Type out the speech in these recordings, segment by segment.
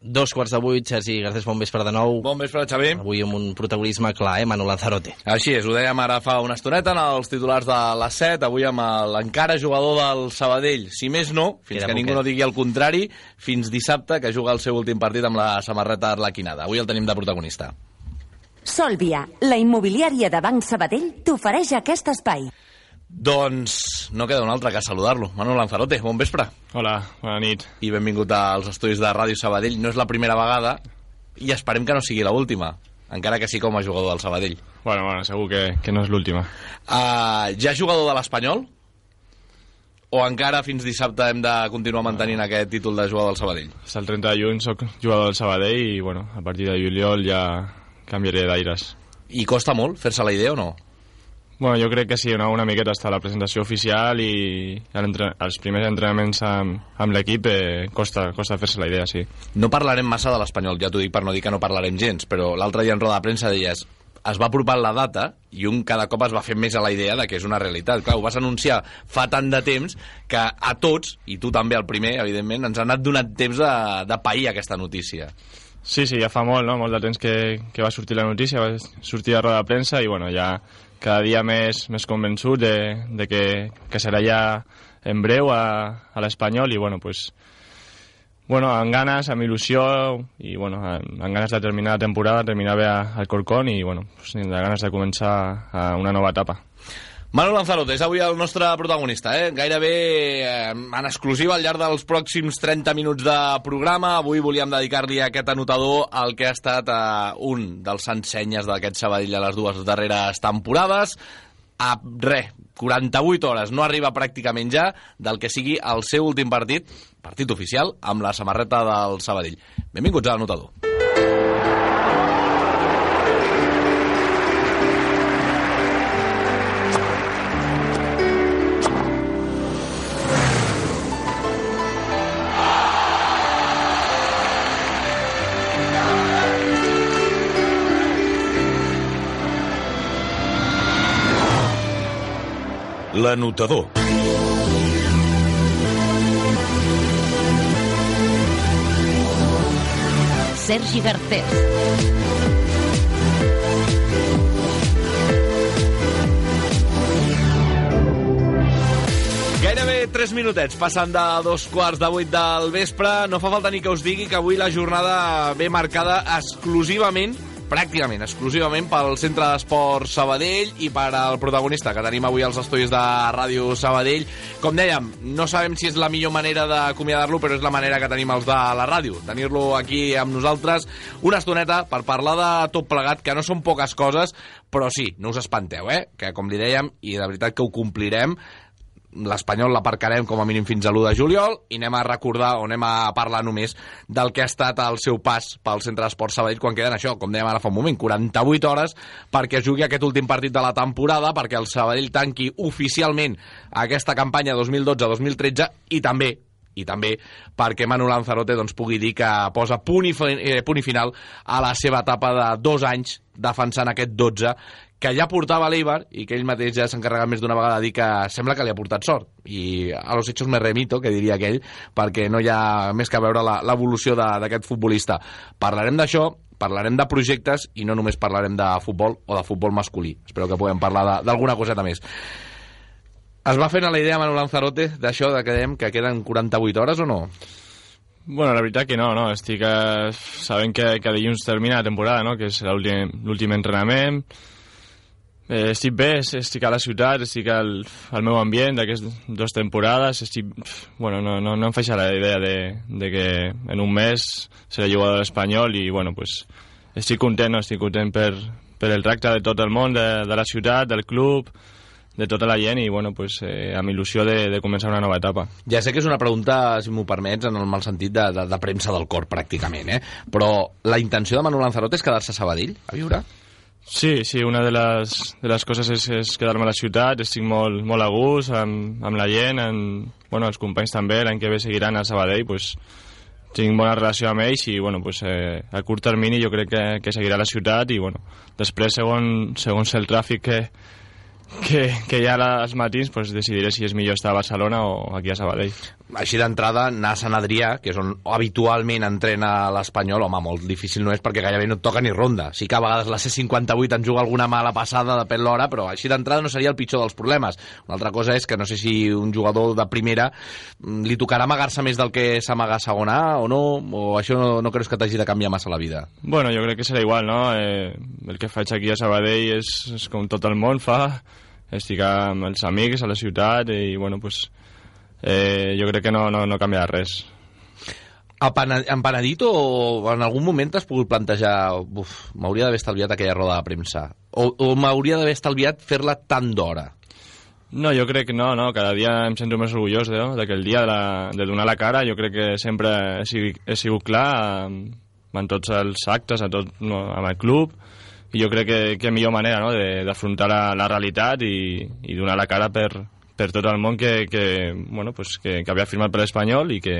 Dos quarts de vuit, Sergi Garcés, bon vespre de nou. Bon vespre, Xavi. Avui amb un protagonisme clar, eh, Manu Lanzarote. Així és, ho dèiem ara fa una estoneta en els titulars de les 7, avui amb l'encara jugador del Sabadell. Si més no, fins Queda que ningú no digui el contrari, fins dissabte, que juga el seu últim partit amb la samarreta arlequinada. Avui el tenim de protagonista. Sòlvia, la immobiliària de Banc Sabadell, t'ofereix aquest espai. Doncs no queda un altre que saludar-lo. Manu Lanzarote, bon vespre. Hola, bona nit. I benvingut als estudis de Ràdio Sabadell. No és la primera vegada i esperem que no sigui l'última, encara que sí com a jugador del Sabadell. Bueno, bueno, segur que, que no és l'última. Uh, ja jugador de l'Espanyol? O encara fins dissabte hem de continuar mantenint aquest títol de jugador del Sabadell? Fins el 30 de juny soc jugador del Sabadell i, bueno, a partir de juliol ja canviaré d'aires. I costa molt fer-se la idea o no? Bueno, jo crec que sí, una, una miqueta està la presentació oficial i els primers entrenaments amb, amb l'equip eh, costa, costa fer-se la idea, sí. No parlarem massa de l'Espanyol, ja t'ho dic per no dir que no parlarem gens, però l'altre dia en roda de premsa deies es va apropant la data i un cada cop es va fer més a la idea de que és una realitat. Clar, ho vas anunciar fa tant de temps que a tots, i tu també el primer, evidentment, ens ha anat donat temps de, de pair aquesta notícia. Sí, sí, ja fa molt, no? Molt de temps que, que va sortir la notícia, va sortir a roda de premsa i, bueno, ja cada dia més, més convençut de, de que, que serà ja en breu a, a l'Espanyol i, bueno, pues, bueno, amb ganes, amb il·lusió i, bueno, amb, amb ganes de terminar la temporada, terminar bé al Corcón i, bueno, pues, de ganes de començar a una nova etapa. Manu Lanzarote és avui el nostre protagonista, eh? gairebé eh, en exclusiva al llarg dels pròxims 30 minuts de programa. Avui volíem dedicar-li aquest anotador el que ha estat eh, un dels ensenyes d'aquest Sabadell a les dues darreres temporades. A res, 48 hores, no arriba pràcticament ja del que sigui el seu últim partit, partit oficial, amb la samarreta del Sabadell. Benvinguts a l'anotador. L'anotador. Sergi Garcés. Gairebé 3 minutets passant de dos quarts de vuit del vespre. No fa falta ni que us digui que avui la jornada ve marcada exclusivament pràcticament, exclusivament pel Centre d'Esport Sabadell i per al protagonista que tenim avui als estudis de Ràdio Sabadell. Com dèiem, no sabem si és la millor manera d'acomiadar-lo, però és la manera que tenim els de la ràdio. Tenir-lo aquí amb nosaltres una estoneta per parlar de tot plegat, que no són poques coses, però sí, no us espanteu, eh? Que com li dèiem, i de veritat que ho complirem, l'Espanyol l'aparcarem com a mínim fins a l'1 de juliol i anem a recordar o anem a parlar només del que ha estat el seu pas pel Centre d'Esport Sabadell quan queden això, com dèiem ara fa un moment, 48 hores perquè jugui aquest últim partit de la temporada, perquè el Sabadell tanqui oficialment aquesta campanya 2012-2013 i també i també perquè Manu Lanzarote doncs, pugui dir que posa punt i, eh, punt i final a la seva etapa de dos anys defensant aquest 12 que ja portava l'Eibar i que ell mateix ja s'ha encarregat més d'una vegada de dir que sembla que li ha portat sort i a los hechos me remito, que diria aquell perquè no hi ha més que veure l'evolució d'aquest futbolista parlarem d'això, parlarem de projectes i no només parlarem de futbol o de futbol masculí espero que puguem parlar d'alguna coseta més es va fent a la idea Manu Lanzarote d'això de que dèiem que queden 48 hores o no? Bueno, la veritat que no, no. Estic eh, sabent que, que dilluns termina la temporada, no? que és l'últim entrenament. Eh, estic bé, estic a la ciutat, estic al, al meu ambient d'aquestes dues temporades. Estic, bueno, no, no, no em feixa la idea de, de que en un mes seré jugador de l'Espanyol i bueno, pues, estic content, no? estic content per, per el tracte de tot el món, de, de la ciutat, del club, de tota la gent i bueno, pues, eh, amb il·lusió de, de començar una nova etapa. Ja sé que és una pregunta, si m'ho permets, en el mal sentit de, de, de premsa del cor, pràcticament, eh? Però la intenció de Manu Lanzarote és quedar-se a Sabadell a viure? Sí, sí, una de les, de les coses és, és quedar-me a la ciutat, estic molt, molt a gust amb, amb la gent, amb, bueno, els companys també, l'any que ve seguiran a Sabadell, pues, tinc bona relació amb ells i bueno, pues, eh, a curt termini jo crec que, que seguirà la ciutat i bueno, després segon, segons el tràfic que, que, que hi ha als matins pues, decidiré si és millor estar a Barcelona o aquí a Sabadell. Així d'entrada, anar a Sant Adrià, que és on habitualment entrena l'Espanyol, home, molt difícil no és perquè gairebé no et toca ni ronda. Sí que a vegades la C58 en juga alguna mala passada, depèn l'hora, però així d'entrada no seria el pitjor dels problemes. Una altra cosa és que no sé si un jugador de primera mm, li tocarà amagar-se més del que s'amaga a segona o no, o això no, no creus que t'hagi de canviar massa la vida? Bueno, jo crec que serà igual, no? Eh, el que faig aquí a Sabadell és, és com tot el món fa, estic amb els amics a la ciutat i, bueno, pues, eh, jo crec que no, no, no canviarà res. Empenedit o en algun moment t'has pogut plantejar m'hauria d'haver estalviat aquella roda de premsa o, o m'hauria d'haver estalviat fer-la tant d'hora no, jo crec que no, no, cada dia em sento més orgullós no? de que el dia de, la, de donar la cara jo crec que sempre he sigut, he sigut clar en, en tots els actes, a tot, no, amb el club i jo crec que, que millor manera no? d'afrontar la, la realitat i, i donar la cara per, per tot el món que, que, bueno, pues que, que havia firmat per l'Espanyol i que,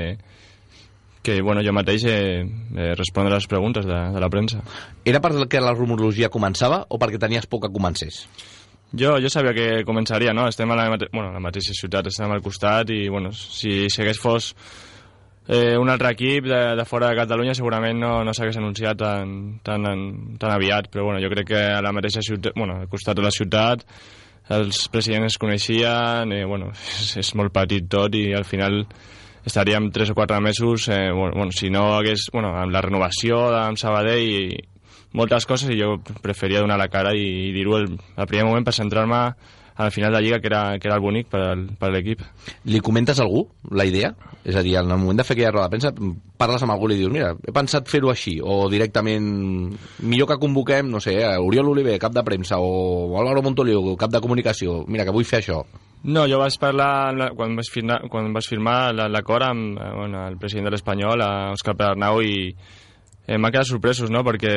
que bueno, jo mateix eh, eh, respondre a les preguntes de, de la premsa. Era perquè la rumorologia començava o perquè tenies por que comencés? Jo, jo sabia que començaria, no? Estem a la, mate bueno, a la mateixa ciutat, estem al costat i, bueno, si, si hagués fos eh, un altre equip de, de fora de Catalunya segurament no, no s'hagués anunciat tan, tan, tan aviat, però bueno, jo crec que a la mateixa ciutat, bueno, al costat de la ciutat els presidents es coneixien, eh, bueno, és, és molt petit tot i al final estaríem 3 o 4 mesos, eh, bueno, bueno, si no hagués, bueno, amb la renovació amb Sabadell i moltes coses i jo preferia donar la cara i, i dir-ho al primer moment per centrar-me al final de la Lliga, que era, que era el bonic per, l'equip. Li comentes a algú la idea? És a dir, en el moment de fer aquella roda de premsa, parles amb algú i li dius, mira, he pensat fer-ho així, o directament, millor que convoquem, no sé, Oriol Oliver, cap de premsa, o Álvaro Montoliu, cap de comunicació, mira, que vull fer això. No, jo vaig parlar quan vaig firmar, quan vaig firmar l'acord amb eh, bueno, el president de l'Espanyol, Òscar Pedernau, i eh, m'ha quedat sorpresos, no?, perquè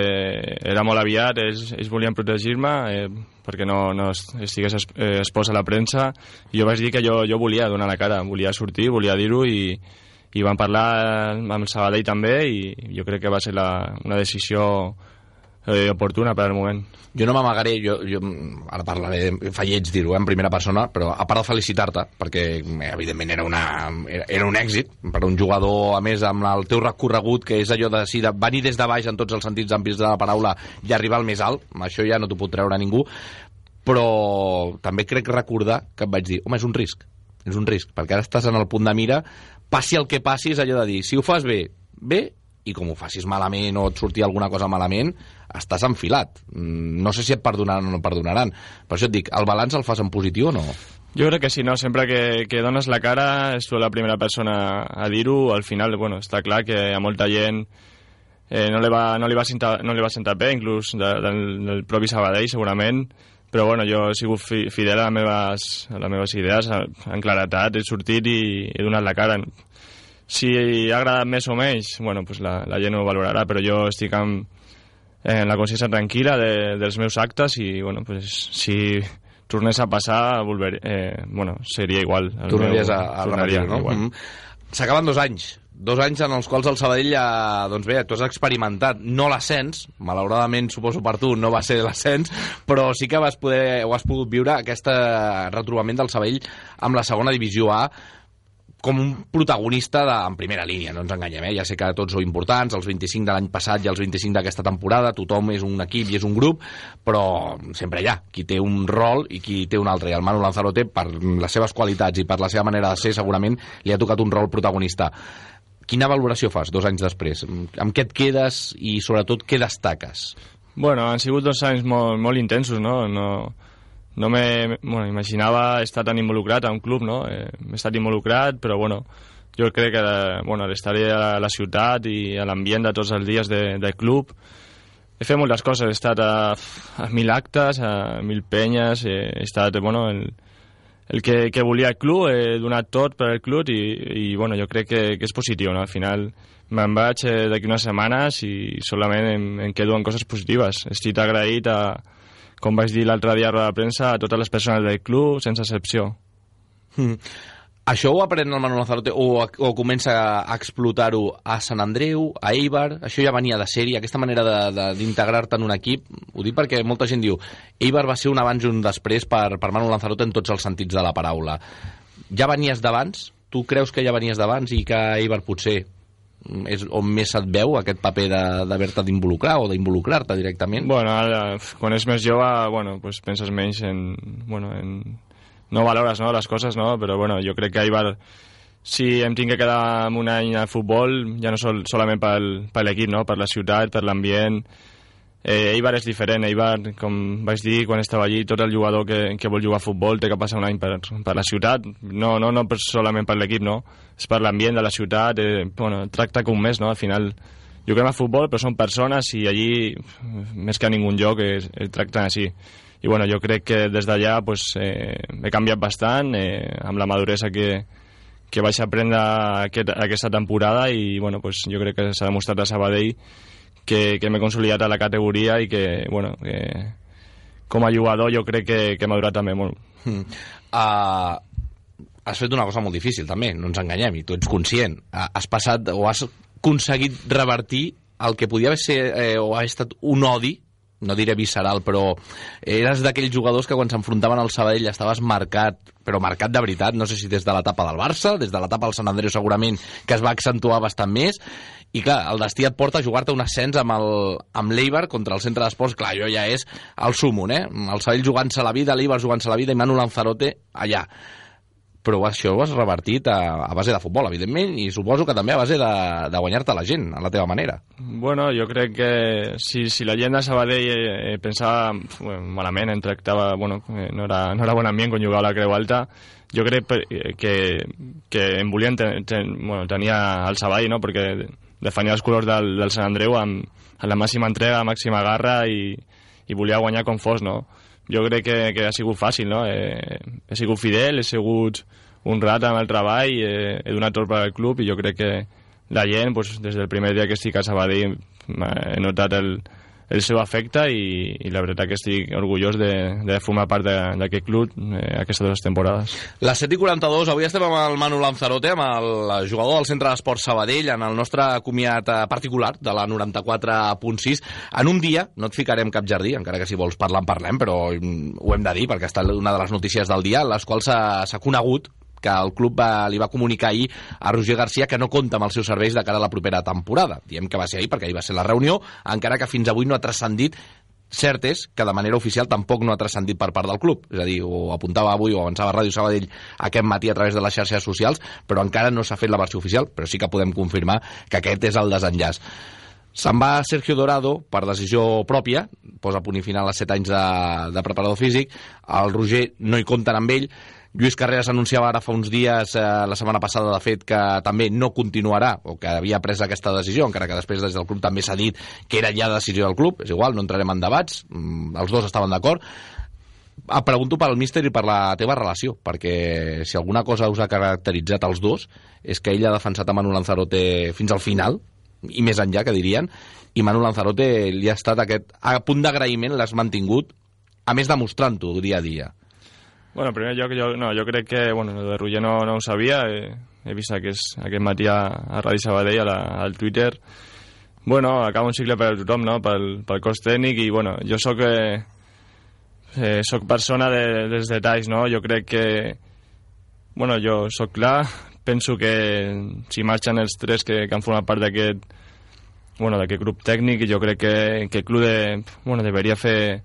era molt aviat, ells, ells volien protegir-me eh, perquè no, no estigués es, eh, exposa a la premsa, i jo vaig dir que jo, jo volia donar la cara, volia sortir, volia dir-ho, i, i van parlar amb el Sabadell també, i jo crec que va ser la, una decisió eh, oportuna per al moment. Jo no m'amagaré, jo, jo ara parlaré, fa lleig dir-ho eh, en primera persona, però a part de felicitar-te, perquè eh, evidentment era, una, era, un èxit per un jugador, a més, amb el teu recorregut, que és allò de, sí, de venir des de baix en tots els sentits amplis de la paraula i arribar al més alt, això ja no t'ho pot treure ningú, però també crec recordar que em vaig dir, home, és un risc, és un risc, perquè ara estàs en el punt de mira, passi el que passi, és allò de dir, si ho fas bé, bé, i com ho facis malament o et surti alguna cosa malament, estàs enfilat. Mm, no sé si et perdonaran o no perdonaran. Per això et dic, el balanç el fas en positiu o no? Jo crec que sí, no? Sempre que, que dones la cara, ets tu la primera persona a dir-ho. Al final, bueno, està clar que a molta gent eh, no, li va, no, li va sentar, no li va sentar bé, inclús de, del, del propi Sabadell, segurament, però bueno, jo he sigut fi, fidel a les meves, a les meves idees, en claretat, he sortit i he donat la cara. Si ha agradat més o menys, bueno, pues la, la gent ho valorarà, però jo estic amb, en la consciència tranquil·la de, dels meus actes i, bueno, pues, si tornés a passar, volver, eh, bueno, seria igual. Tornaries meu, a, a repetir, no? Mm -hmm. S'acaben dos anys, dos anys en els quals el Sabadell ja, doncs bé, tu has experimentat no l'ascens, malauradament suposo per tu no va ser l'ascens, però sí que vas poder, o has pogut viure aquest retrobament del Sabadell amb la segona divisió A com un protagonista de, en primera línia, no ens enganyem, eh? ja sé que tots sou importants, els 25 de l'any passat i els 25 d'aquesta temporada, tothom és un equip i és un grup, però sempre hi ha qui té un rol i qui té un altre, i el Manu Lanzarote, per les seves qualitats i per la seva manera de ser, segurament li ha tocat un rol protagonista. Quina valoració fas dos anys després? Amb què et quedes i, sobretot, què destaques? Bueno, han sigut dos anys molt, molt intensos, no? no no me bueno, imaginava estar tan involucrat a un club, no? Eh, he estat involucrat, però bueno, jo crec que bueno, l'estar a la ciutat i a l'ambient de tots els dies de, del club he fet moltes coses, he estat a, a mil actes, a mil penyes, he, he estat, bueno, el, el que, que volia el club, he donat tot per al club i, i bueno, jo crec que, que és positiu, no? Al final me'n vaig eh, d'aquí unes setmanes i solament em, em quedo en coses positives. Estic agraït a, com vaig dir l'altre dia a la premsa, a totes les persones del club, sense excepció. Mm. Això ho aprèn el Manu Lanzarote o, o comença a explotar-ho a Sant Andreu, a Eibar, això ja venia de sèrie, aquesta manera d'integrar-te en un equip, ho dic perquè molta gent diu Eibar va ser un abans i un després per, per Manu Lanzarote en tots els sentits de la paraula. Ja venies d'abans? Tu creus que ja venies d'abans i que Eibar potser és on més et veu aquest paper d'haver-te d'involucrar o d'involucrar-te directament? Bueno, ara, quan és més jove, bueno, pues penses menys en, bueno, en, no valores no, les coses, no? però bueno, jo crec que Eibar si em tinc que quedar un any a futbol, ja no sol, solament pel, per l'equip, no? per la ciutat, per l'ambient. Eh, Eibar és diferent, Eibar, com vaig dir quan estava allí, tot el jugador que, que vol jugar a futbol té que passar un any per, per la ciutat, no, no, no per, solament per l'equip, no? és per l'ambient de la ciutat, eh, bueno, tracta com més, no? al final juguem a futbol però són persones i allí, més que a ningú lloc, es, es tracten així i bueno, jo crec que des d'allà pues, eh, he canviat bastant eh, amb la maduresa que, que vaig aprendre aquest, aquesta temporada i bueno, pues, jo crec que s'ha demostrat a Sabadell que, que m'he consolidat a la categoria i que, bueno, que com a jugador jo crec que, que he madurat també molt. Uh, has fet una cosa molt difícil també, no ens enganyem, i tu ets conscient. Uh, has passat o has aconseguit revertir el que podia ser eh, o ha estat un odi no diré visceral, però eres d'aquells jugadors que quan s'enfrontaven al Sabadell estaves marcat, però marcat de veritat, no sé si des de l'etapa del Barça, des de l'etapa del Sant Andreu segurament, que es va accentuar bastant més, i clar, el destí et porta a jugar-te un ascens amb l'Eibar contra el centre d'esports, clar, allò ja és el súmum, eh? El Sabadell jugant-se la vida, l'Eibar jugant-se la vida i Manu Lanzarote allà però això ho has revertit a, a base de futbol, evidentment, i suposo que també a base de, de guanyar-te la gent, a la teva manera. Bueno, jo crec que si, si la gent de Sabadell eh, eh pensava eh, malament, en tractava, bueno, eh, no, era, no era bon ambient quan jugava a la Creu Alta, jo crec que, que em volien ten, ten, bueno, tenia el Sabadell, no?, perquè defenia els colors del, del Sant Andreu amb, amb la màxima entrega, màxima garra i, i volia guanyar com fos, no?, jo crec que, que ha sigut fàcil, no? Eh, he sigut fidel, he sigut un rat amb el treball, eh, he donat tot per al club i jo crec que la gent, pues, des del primer dia que estic a Sabadell, he notat el, el seu afecte i, i la veritat que estic orgullós de, de formar part d'aquest club eh, aquestes dues temporades. Les 7 i 42, avui estem amb el Manu Lanzarote, amb el jugador del Centre d'Esport Sabadell, en el nostre comiat eh, particular de la 94.6. En un dia, no et ficarem cap jardí, encara que si vols parlar en parlem, però ho hem de dir perquè està una de les notícies del dia, les quals s'ha conegut que el club va, li va comunicar ahir a Roger Garcia que no compta amb els seus serveis de cara a la propera temporada. Diem que va ser ahir perquè ahir va ser la reunió, encara que fins avui no ha transcendit cert és que de manera oficial tampoc no ha transcendit per part del club. És a dir, ho apuntava avui o avançava Ràdio Sabadell aquest matí a través de les xarxes socials, però encara no s'ha fet la versió oficial, però sí que podem confirmar que aquest és el desenllaç. Se'n va Sergio Dorado per decisió pròpia, posa punt i final a 7 anys de, de preparador físic, el Roger no hi compten amb ell, Lluís Carreras anunciava ara fa uns dies, eh, la setmana passada, de fet, que també no continuarà, o que havia pres aquesta decisió, encara que després des del club també s'ha dit que era ja decisió del club, és igual, no entrarem en debats, mm, els dos estaven d'acord. Et pregunto pel míster i per la teva relació, perquè si alguna cosa us ha caracteritzat els dos és que ell ha defensat a Manu Lanzarote fins al final, i més enllà, que dirien, i Manu Lanzarote li ha estat aquest... A punt d'agraïment l'has mantingut, a més demostrant-ho dia a dia. Bueno, en primer lloc, jo, no, jo crec que bueno, de Roger no, no ho sabia, he, he vist aquest, aquest matí a, a Ràdio Sabadell, a la, al Twitter. Bueno, acaba un cicle per tothom, no?, pel, pel cos tècnic, i bueno, jo sóc, eh, eh, sóc persona de, dels detalls, no? Jo crec que, bueno, jo sóc clar, penso que si marxen els tres que, que han format part d'aquest bueno, d'aquest grup tècnic, jo crec que, que el club de, bueno, deveria fer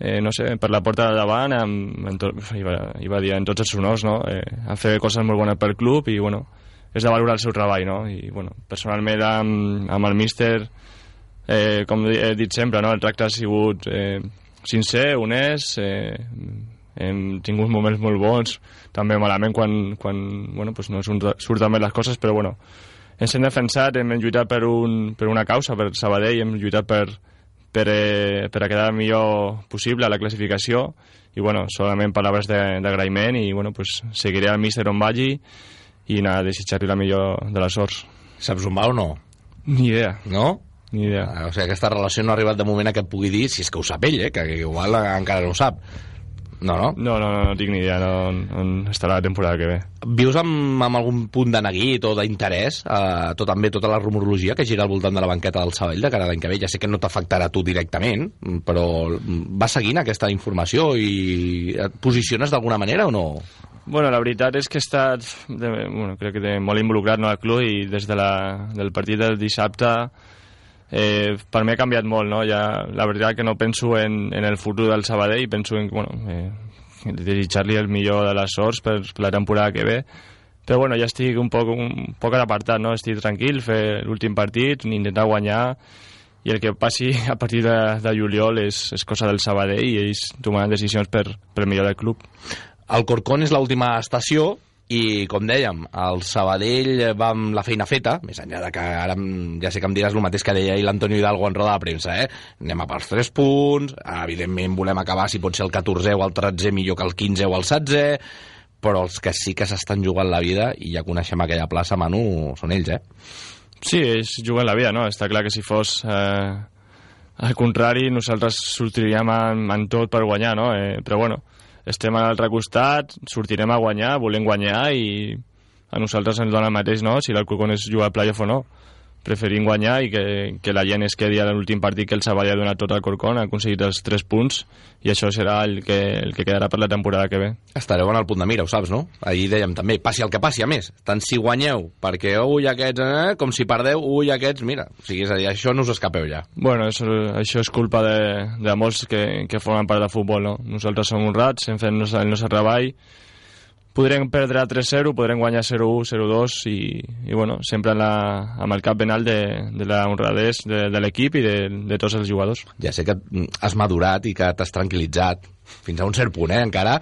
eh, no sé, per la porta de davant, amb, amb tot, va, hi va dir en tots els honors, no? Eh, han fet coses molt bones pel club i, bueno, és de valorar el seu treball, no? I, bueno, personalment amb, amb el míster, eh, com he dit sempre, no? El tracte ha sigut eh, sincer, honest, eh, hem tingut moments molt bons, també malament quan, quan bueno, pues no surten bé les coses, però bueno, ens hem defensat, hem lluitat per, un, per una causa, per Sabadell, hem lluitat per, per, eh, per a quedar el millor possible a la classificació i bueno, solament paraules d'agraïment i bueno, pues, seguiré al míster on vagi i anar a desitjar-li la millor de les sorts. Saps on va o no? Ni idea. No? Ni idea. Ah, o sigui, aquesta relació no ha arribat de moment a que et pugui dir, si és que ho sap ell, eh? que igual encara no ho sap. No, no? No, no, no, no tinc ni idea no, on, on estarà la temporada que ve. Vius amb, amb algun punt de neguit o d'interès, eh, tot també tota la rumorologia que gira al voltant de la banqueta del Sabadell de cara a l'any que ve? Ja sé que no t'afectarà tu directament, però vas seguint aquesta informació i et posiciones d'alguna manera o no? Bueno, la veritat és que he estat, de, bueno, crec que de, molt involucrat no, al club i des de la, del partit del dissabte eh, per mi ha canviat molt, no? Ja, la veritat que no penso en, en el futur del Sabadell, penso en, bueno, eh, desitjar-li el millor de les sorts per, la temporada que ve, però bueno, ja estic un poc, un poc apartat, no? Estic tranquil, fer l'últim partit, intentar guanyar, i el que passi a partir de, de juliol és, és cosa del Sabadell i ells tomaran decisions per, per millor del club. El Corcón és l'última estació i, com dèiem, el Sabadell va amb la feina feta, més enllà de que ara ja sé que em diràs el mateix que deia ahir l'Antonio Hidalgo en roda de premsa, eh? Anem a pels 3 punts, evidentment volem acabar, si pot ser el 14 o el 13 millor que el 15 o el 16, però els que sí que s'estan jugant la vida, i ja coneixem aquella plaça, Manu, són ells, eh? Sí, ells juguen la vida, no? Està clar que si fos eh, al contrari, nosaltres sortiríem en, en tot per guanyar, no? Eh, però bueno, estem a l'altre costat, sortirem a guanyar, volem guanyar i a nosaltres ens dona el mateix, no?, si l'Alcorcón és jugar a playoff o no. Preferim guanyar i que, que la gent es quedi a l'últim partit que el Sabadell ha donat tot al Corcón, ha aconseguit els 3 punts i això serà el que, el que quedarà per la temporada que ve. Estareu en el punt de mira, ho saps, no? Ahir dèiem també, passi el que passi, a més, tant si guanyeu, perquè ui aquests, eh, com si perdeu, ui aquests, mira, o sigui, és a dir, això no us escapeu ja. Bueno, això, això és culpa de, de molts que, que formen part del futbol, no? Nosaltres som honrats, hem fet el nostre treball, podrem perdre 3-0, podrem guanyar 0-1, 0-2 i, i bueno, sempre la, amb el cap ben alt de, de la honradès de, de l'equip i de, de tots els jugadors. Ja sé que has madurat i que t'has tranquil·litzat fins a un cert punt, eh, encara,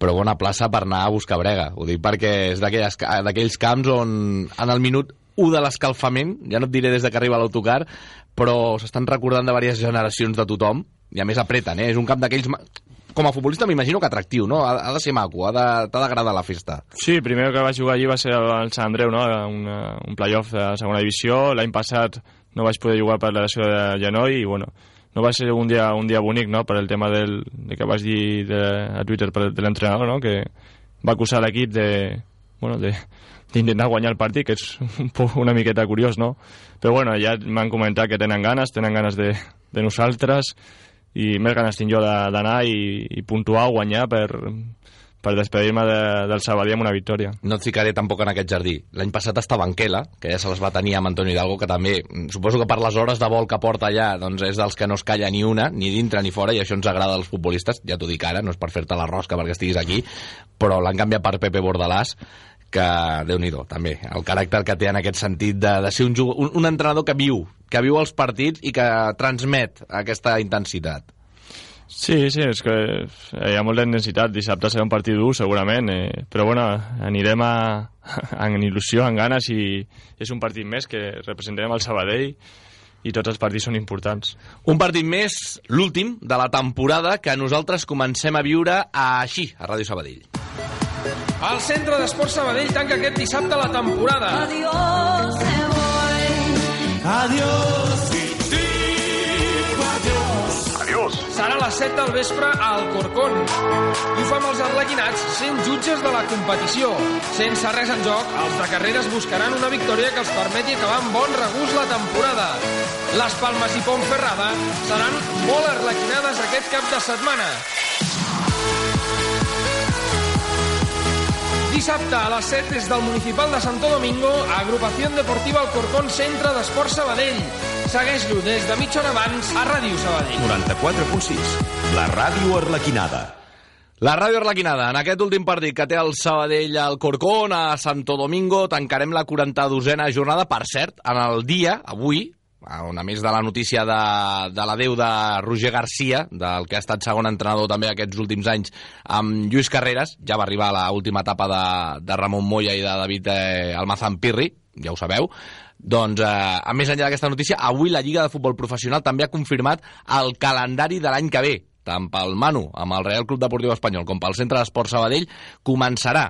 però bona plaça per anar a buscar brega. Ho dic perquè és d'aquells camps on en el minut 1 de l'escalfament, ja no et diré des de que arriba l'autocar, però s'estan recordant de diverses generacions de tothom, i a més apreten, eh? És un camp d'aquells com a futbolista m'imagino que atractiu, no? Ha, ha de ser maco, ha d'agradar la festa. Sí, primer que vaig jugar allí va ser el Sant Andreu, no? Un, un playoff de segona divisió. L'any passat no vaig poder jugar per la lesió de genoll i, bueno, no va ser un dia, un dia bonic, no?, per el tema del, de que vaig dir de, a Twitter per, de l'entrenador, no?, que va acusar l'equip de, bueno, de, d'intentar guanyar el partit, que és un poc, una miqueta curiós, no? Però bueno, ja m'han comentat que tenen ganes, tenen ganes de, de nosaltres, i més ganes tinc jo d'anar i, i puntuar guanyar per, per despedir-me de, del Sabadell amb una victòria. No et ficaré tampoc en aquest jardí. L'any passat estava en Quela, que ja se les va tenir amb Antoni Hidalgo, que també, suposo que per les hores de vol que porta allà, doncs és dels que no es calla ni una, ni dintre ni fora, i això ens agrada als futbolistes, ja t'ho dic ara, no és per fer-te la rosca perquè estiguis aquí, però l'han canviat per Pepe Bordalàs, que, déu nhi també, el caràcter que té en aquest sentit de, de ser un, un, un entrenador que viu, que viu els partits i que transmet aquesta intensitat. Sí, sí, és que hi ha molta intensitat. Dissabte serà un partit dur, segurament, eh, però bueno, anirem a, amb il·lusió, amb ganes, i és un partit més que representarem el Sabadell i tots els partits són importants. Un partit més, l'últim de la temporada, que nosaltres comencem a viure així, a Ràdio Sabadell. El Centre d'Esport Sabadell tanca aquest dissabte la temporada. Adiós, me voy. Adiós. Adiós. Serà a les 7 del vespre al Corcón. I ho fa amb els arlequinats sent jutges de la competició. Sense res en joc, els de carreres buscaran una victòria que els permeti acabar amb bon regust la temporada. Les Palmes i Pontferrada seran molt arlequinades aquest cap de setmana. Dissabte a les 7 des del Municipal de Santo Domingo, Agrupació Deportiva Alcorcón Centre d'Esport Sabadell. Segueix-lo des de mitja hora abans a Ràdio Sabadell. 94.6, la ràdio arlequinada. La ràdio Arlequinada, en aquest últim partit que té el Sabadell al Corcón, a Santo Domingo, tancarem la 42a jornada, per cert, en el dia, avui, a més de la notícia de, de l'adeu de Roger Garcia, del que ha estat segon entrenador també aquests últims anys amb Lluís Carreras, ja va arribar a l'última etapa de, de Ramon Moya i de David eh, Almazán Pirri, ja ho sabeu, doncs, eh, a més enllà d'aquesta notícia, avui la Lliga de Futbol Professional també ha confirmat el calendari de l'any que ve, tant pel Manu, amb el Real Club Deportiu Espanyol, com pel Centre d'Esport Sabadell, començarà,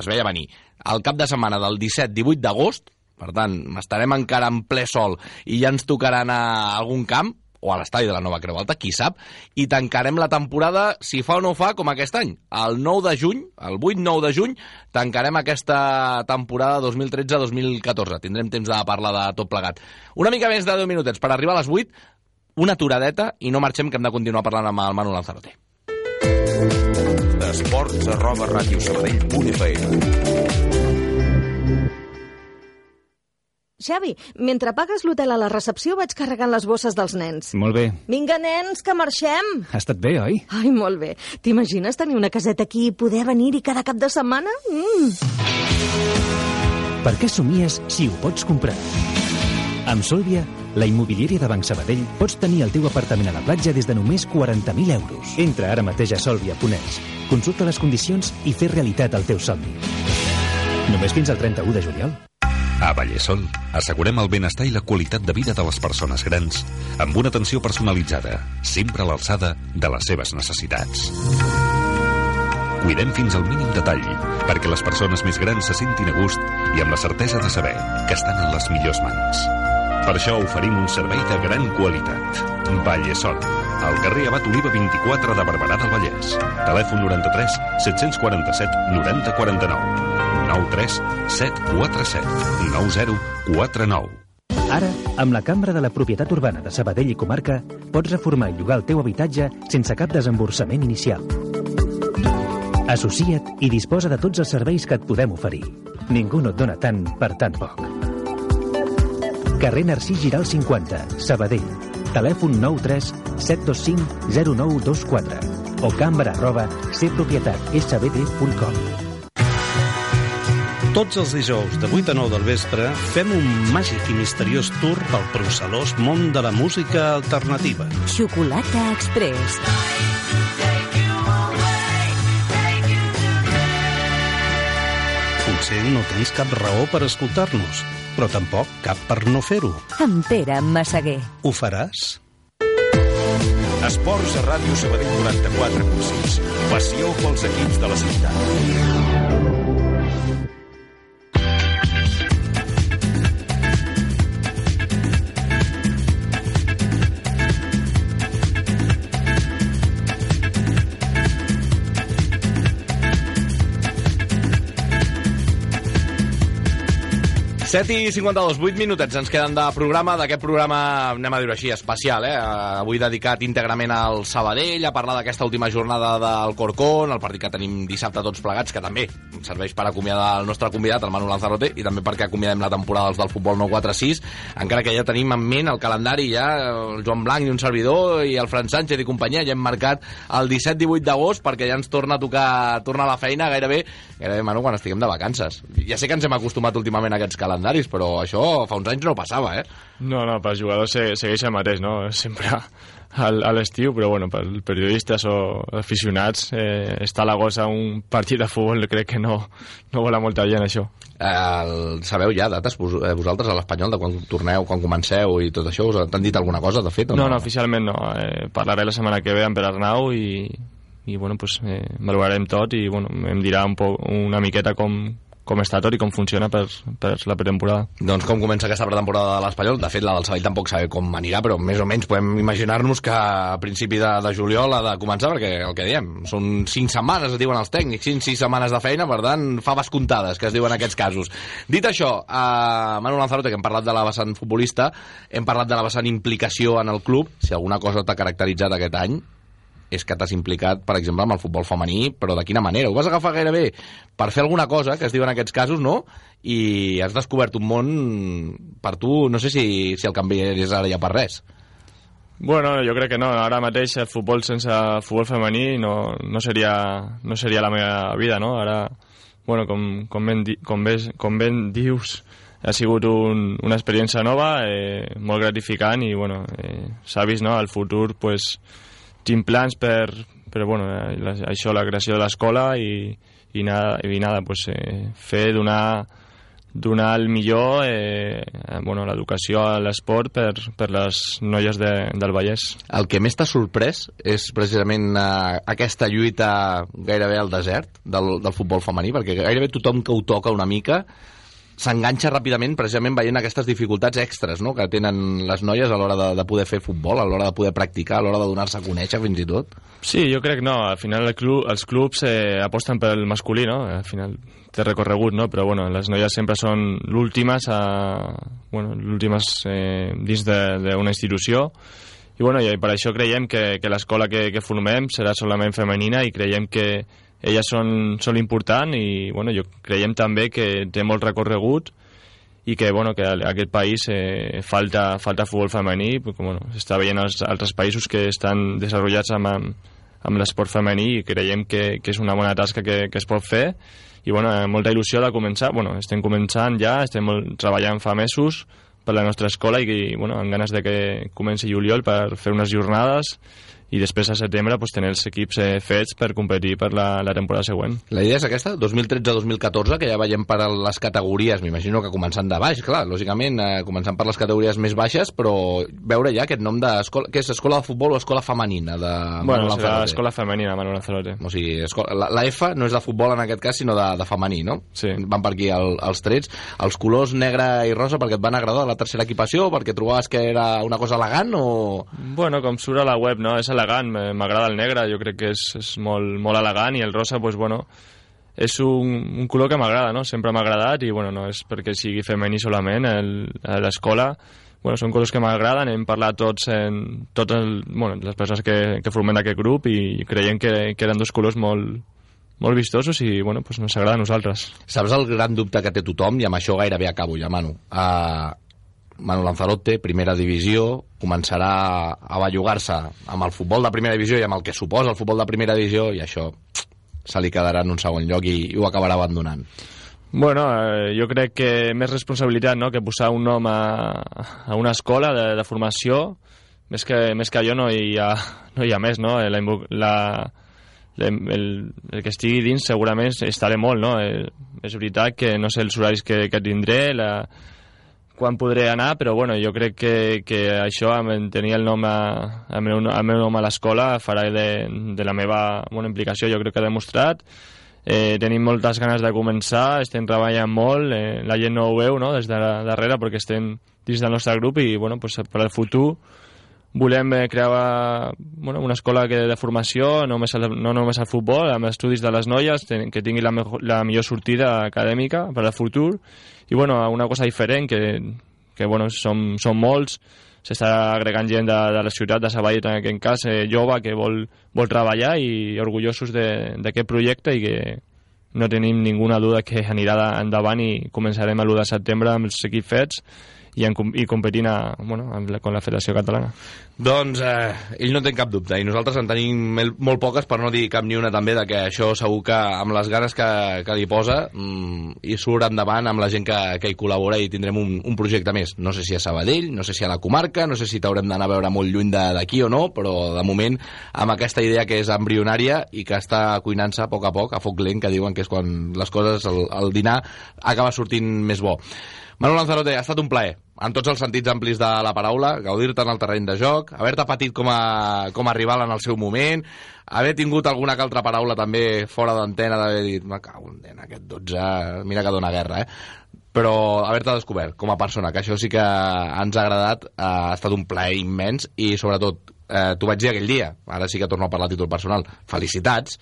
es veia venir, el cap de setmana del 17-18 d'agost, per tant, estarem encara en ple sol i ja ens tocarà anar a algun camp, o a l'estadi de la Nova Creu Alta, qui sap, i tancarem la temporada, si fa o no fa, com aquest any. El 9 de juny, el 8-9 de juny, tancarem aquesta temporada 2013-2014. Tindrem temps de parlar de tot plegat. Una mica més de 10 minutets per arribar a les 8, una aturadeta i no marxem, que hem de continuar parlant amb el Manu Lanzarote. Esports arroba radiosabadell.fm Xavi, mentre pagues l'hotel a la recepció vaig carregant les bosses dels nens. Molt bé. Vinga, nens, que marxem! Ha estat bé, oi? Ai, molt bé. T'imagines tenir una caseta aquí i poder venir-hi cada cap de setmana? Mm. Per què somies si ho pots comprar? Amb Solvia, la immobiliària de Banc Sabadell, pots tenir el teu apartament a la platja des de només 40.000 euros. Entra ara mateix a solvia.es, consulta les condicions i fer realitat el teu somni. Només fins al 31 de juliol. A Vallesol, assegurem el benestar i la qualitat de vida de les persones grans amb una atenció personalitzada, sempre a l'alçada de les seves necessitats. Cuidem fins al mínim detall perquè les persones més grans se sentin a gust i amb la certesa de saber que estan en les millors mans. Per això oferim un servei de gran qualitat. Vallesol, al carrer Abat Oliva 24 de Barberà del Vallès. Telèfon 93 747 90 49. 93 747 9049. Ara, amb la Cambra de la Propietat Urbana de Sabadell i Comarca, pots reformar i llogar el teu habitatge sense cap desemborsament inicial. Associa't i disposa de tots els serveis que et podem oferir. Ningú no et dona tant per tan poc. Carrer Narcís Giral 50, Sabadell. Telèfon 93 725 0924 o cambra arroba cpropietatsbd.com Tots els dijous de 8 a 9 del vespre fem un màgic i misteriós tour pel procel·lós món de la música alternativa. Xocolata Express. Potser no tens cap raó per escoltar-nos, però tampoc cap per no fer-ho. Amb Pere Massaguer. Ho faràs? Esports a Ràdio Sabadell 94.6. Passió pels equips de la ciutat. Set i 52, 8 minutets ens queden de programa, d'aquest programa, anem a dir-ho així, especial, eh? Avui dedicat íntegrament al Sabadell, a parlar d'aquesta última jornada del Corcón, el partit que tenim dissabte tots plegats, que també serveix per acomiadar el nostre convidat, el Manu Lanzarote, i també perquè acomiadem la temporada dels del futbol 946, encara que ja tenim en ment el calendari, ja el Joan Blanc i un servidor, i el Fran Sánchez i companyia, ja hem marcat el 17-18 d'agost, perquè ja ens torna a tocar, tornar a la feina gairebé, gairebé, Manu, quan estiguem de vacances. Ja sé que ens hem acostumat últimament a aquests calendaris, però això fa uns anys no passava, eh? No, no, pels jugadors se, segueix el mateix, no? Sempre al, a l'estiu, però bueno, per periodistes o aficionats eh, està a l'agost a un partit de futbol crec que no, no vola molta gent això. El, sabeu ja dates vos, eh, vosaltres a l'Espanyol de quan torneu, quan comenceu i tot això? Us han dit alguna cosa, de fet? O No, no, no, oficialment no. Eh, parlaré la setmana que ve amb Pere Arnau i, i bueno, pues, eh, valorarem tot i bueno, em dirà un poc, una miqueta com, com està tot i com funciona per, per la pretemporada. Doncs com comença aquesta pretemporada de l'Espanyol? De fet, la del Sabadell tampoc sabem com anirà, però més o menys podem imaginar-nos que a principi de, de juliol ha de començar, perquè el que diem, són 5 setmanes, es diuen els tècnics, 5-6 setmanes de feina, per tant, faves comptades, que es diuen aquests casos. Dit això, a Manu Lanzarote, que hem parlat de la vessant futbolista, hem parlat de la vessant implicació en el club, si alguna cosa t'ha caracteritzat aquest any, és que t'has implicat, per exemple, amb el futbol femení, però de quina manera? Ho vas agafar gairebé per fer alguna cosa, que es diu en aquests casos, no? I has descobert un món per tu, no sé si, si el canvi és ara ja per res. Bueno, jo crec que no. Ara mateix el futbol sense futbol femení no, no, seria, no seria la meva vida, no? Ara, bueno, com, com, ben, di, com, ben, com ben dius, ha sigut un, una experiència nova, eh, molt gratificant i, bueno, eh, s'ha vist, no?, al futur, pues, tinc plans per, per bueno, eh, la, això, la creació de l'escola i, i nada, i nada pues, eh, fer, donar, donar el millor eh, bueno, l'educació a l'esport per, per les noies de, del Vallès. El que més t'ha sorprès és precisament eh, aquesta lluita gairebé al desert del, del futbol femení, perquè gairebé tothom que ho toca una mica s'enganxa ràpidament precisament veient aquestes dificultats extres no? que tenen les noies a l'hora de, de poder fer futbol, a l'hora de poder practicar, a l'hora de donar-se a conèixer fins i tot. Sí, jo crec no. Al final el club, els clubs eh, aposten pel masculí, no? Al final té recorregut, no? Però bueno, les noies sempre són l'últimes a... Bueno, l'últimes eh, dins d'una institució i, bueno, i per això creiem que, que l'escola que, que formem serà solament femenina i creiem que elles són, són important i bueno, jo creiem també que té molt recorregut i que, bueno, que a aquest país eh, falta, falta futbol femení, perquè bueno, s'està veient als altres països que estan desenvolupats amb, amb, l'esport femení i creiem que, que és una bona tasca que, que es pot fer. I bueno, molta il·lusió de començar, bueno, estem començant ja, estem molt, treballant fa mesos per la nostra escola i, i bueno, amb ganes de que comenci juliol per fer unes jornades i després a setembre pues, tenir els equips eh, fets per competir per la, la temporada següent. La idea és aquesta, 2013-2014, que ja veiem per les categories, m'imagino que començant de baix, clar, lògicament, eh, començant per les categories més baixes, però veure ja aquest nom d'escola, que és escola de futbol o escola femenina de Bueno, serà escola femenina, Manuel Lanzarote. O sigui, escola, la, la F no és de futbol en aquest cas, sinó de, de femení, no? Sí. Van per aquí el, els trets. Els colors negre i rosa perquè et van agradar la tercera equipació, perquè trobaves que era una cosa elegant o... Bueno, com surt a la web, no? És elegant, m'agrada el negre, jo crec que és, és molt, molt elegant i el rosa, pues, bueno, és un, un color que m'agrada, no? Sempre m'ha agradat i, bueno, no és perquè sigui femení solament el, a l'escola, bueno, són colors que m'agraden, hem parlat tots, en, tots el, bueno, les persones que, que formem aquest grup i creiem que, que eren dos colors molt, molt vistosos i bueno, pues ens agrada a nosaltres. Saps el gran dubte que té tothom, i amb això gairebé acabo ja, Manu? Uh, Manu Lanzarote, primera divisió, començarà a bellugar-se amb el futbol de primera divisió i amb el que suposa el futbol de primera divisió i això se li quedarà en un segon lloc i, i ho acabarà abandonant. Bueno, eh, jo crec que més responsabilitat no? que posar un nom a, a una escola de, de formació, més que, més que jo no hi ha, no hi ha més, no? La, la, el, el que estigui dins segurament estaré molt, no? Eh, és veritat que no sé els horaris que, que tindré, la, quan podré anar, però bueno, jo crec que, que això, amb tenir el nom a, el, meu, el meu nom a l'escola, farà de, de la meva bona implicació, jo crec que ha demostrat. Eh, tenim moltes ganes de començar, estem treballant molt, eh, la gent no ho veu no? des de darrere perquè estem dins del nostre grup i bueno, pues, per al futur volem eh, crear bueno, una escola que de formació, no només, el, no només el futbol, amb estudis de les noies, que tingui la, mejor, la millor sortida acadèmica per al futur. I bueno, una cosa diferent que, que bueno, som, som molts. S'està agregant gent de, de la ciutat de Sabadell en aquest cas, eh, jove que vol, vol treballar i orgullosos d'aquest projecte i que no tenim ninguna duda que anirà endavant i començarem a l'1 de setembre amb els equips fets i, en, i competint a, bueno, amb la, con la Federació Catalana. Doncs eh, ell no té cap dubte i nosaltres en tenim molt poques per no dir cap ni una també de que això segur que amb les ganes que, que li posa mm, i surt endavant amb la gent que, que hi col·labora i tindrem un, un projecte més. No sé si a Sabadell, no sé si a la comarca, no sé si t'haurem d'anar a veure molt lluny d'aquí o no, però de moment amb aquesta idea que és embrionària i que està cuinant-se a poc a poc, a foc lent, que diuen que és quan les coses, el, el dinar acaba sortint més bo. Manu Lanzarote, ha estat un plaer, en tots els sentits amplis de la paraula, gaudir-te en el terreny de joc, haver-te patit com a, com a rival en el seu moment, haver tingut alguna que altra paraula també fora d'antena d'haver dit, me cago en aquest 12, mira que dona guerra, eh? però haver-te descobert com a persona, que això sí que ens ha agradat, eh, ha estat un plaer immens i sobretot, eh, t'ho vaig dir aquell dia, ara sí que torno a parlar a títol personal, felicitats,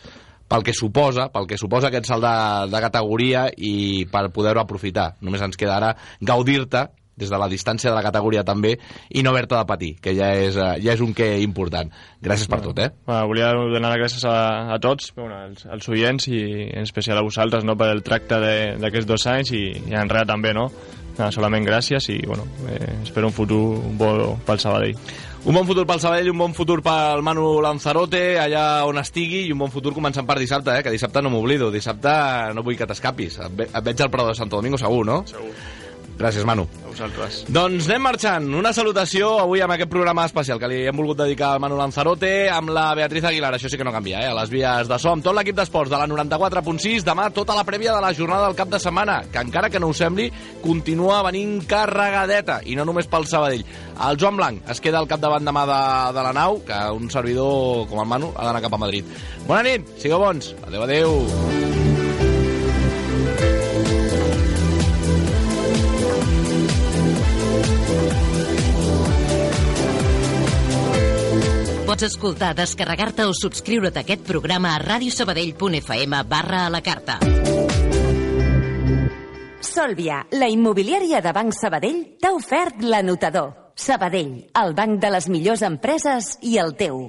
pel que suposa, pel que suposa aquest salt de, de categoria i per poder-ho aprofitar. Només ens queda ara gaudir-te des de la distància de la categoria també i no haver-te de patir, que ja és, eh, ja és un que important. Gràcies per tot, eh? Bueno, volia donar les gràcies a, a tots, bueno, als, als oients i en especial a vosaltres no, per el tracte d'aquests dos anys i, i en res també, no? Nada, solament gràcies i bueno, eh, espero un futur bo pel Sabadell. Un bon futur pel Sabadell, un bon futur pel Manu Lanzarote, allà on estigui, i un bon futur començant per dissabte, eh? que dissabte no m'oblido. Dissabte no vull que t'escapis. Et, ve et veig al Prado de Santo Domingo segur, no? Segur. Gràcies, Manu. A vosaltres. Doncs anem marxant. Una salutació avui amb aquest programa especial que li hem volgut dedicar al Manu Lanzarote amb la Beatriz Aguilar. Això sí que no canvia, eh? A les vies de so amb tot l'equip d'esports de la 94.6. Demà tota la prèvia de la jornada del cap de setmana, que encara que no us sembli, continua venint carregadeta, i no només pel Sabadell. El Joan Blanc es queda al capdavant demà de, de la nau, que un servidor com el Manu ha d'anar cap a Madrid. Bona nit, sigueu bons. Adéu, adéu. Pots escoltar, descarregar-te o subscriure't a aquest programa a radiosabadell.fm barra a la carta. Sòlvia, la immobiliària de Banc Sabadell, t'ha ofert l'anotador. Sabadell, el banc de les millors empreses i el teu.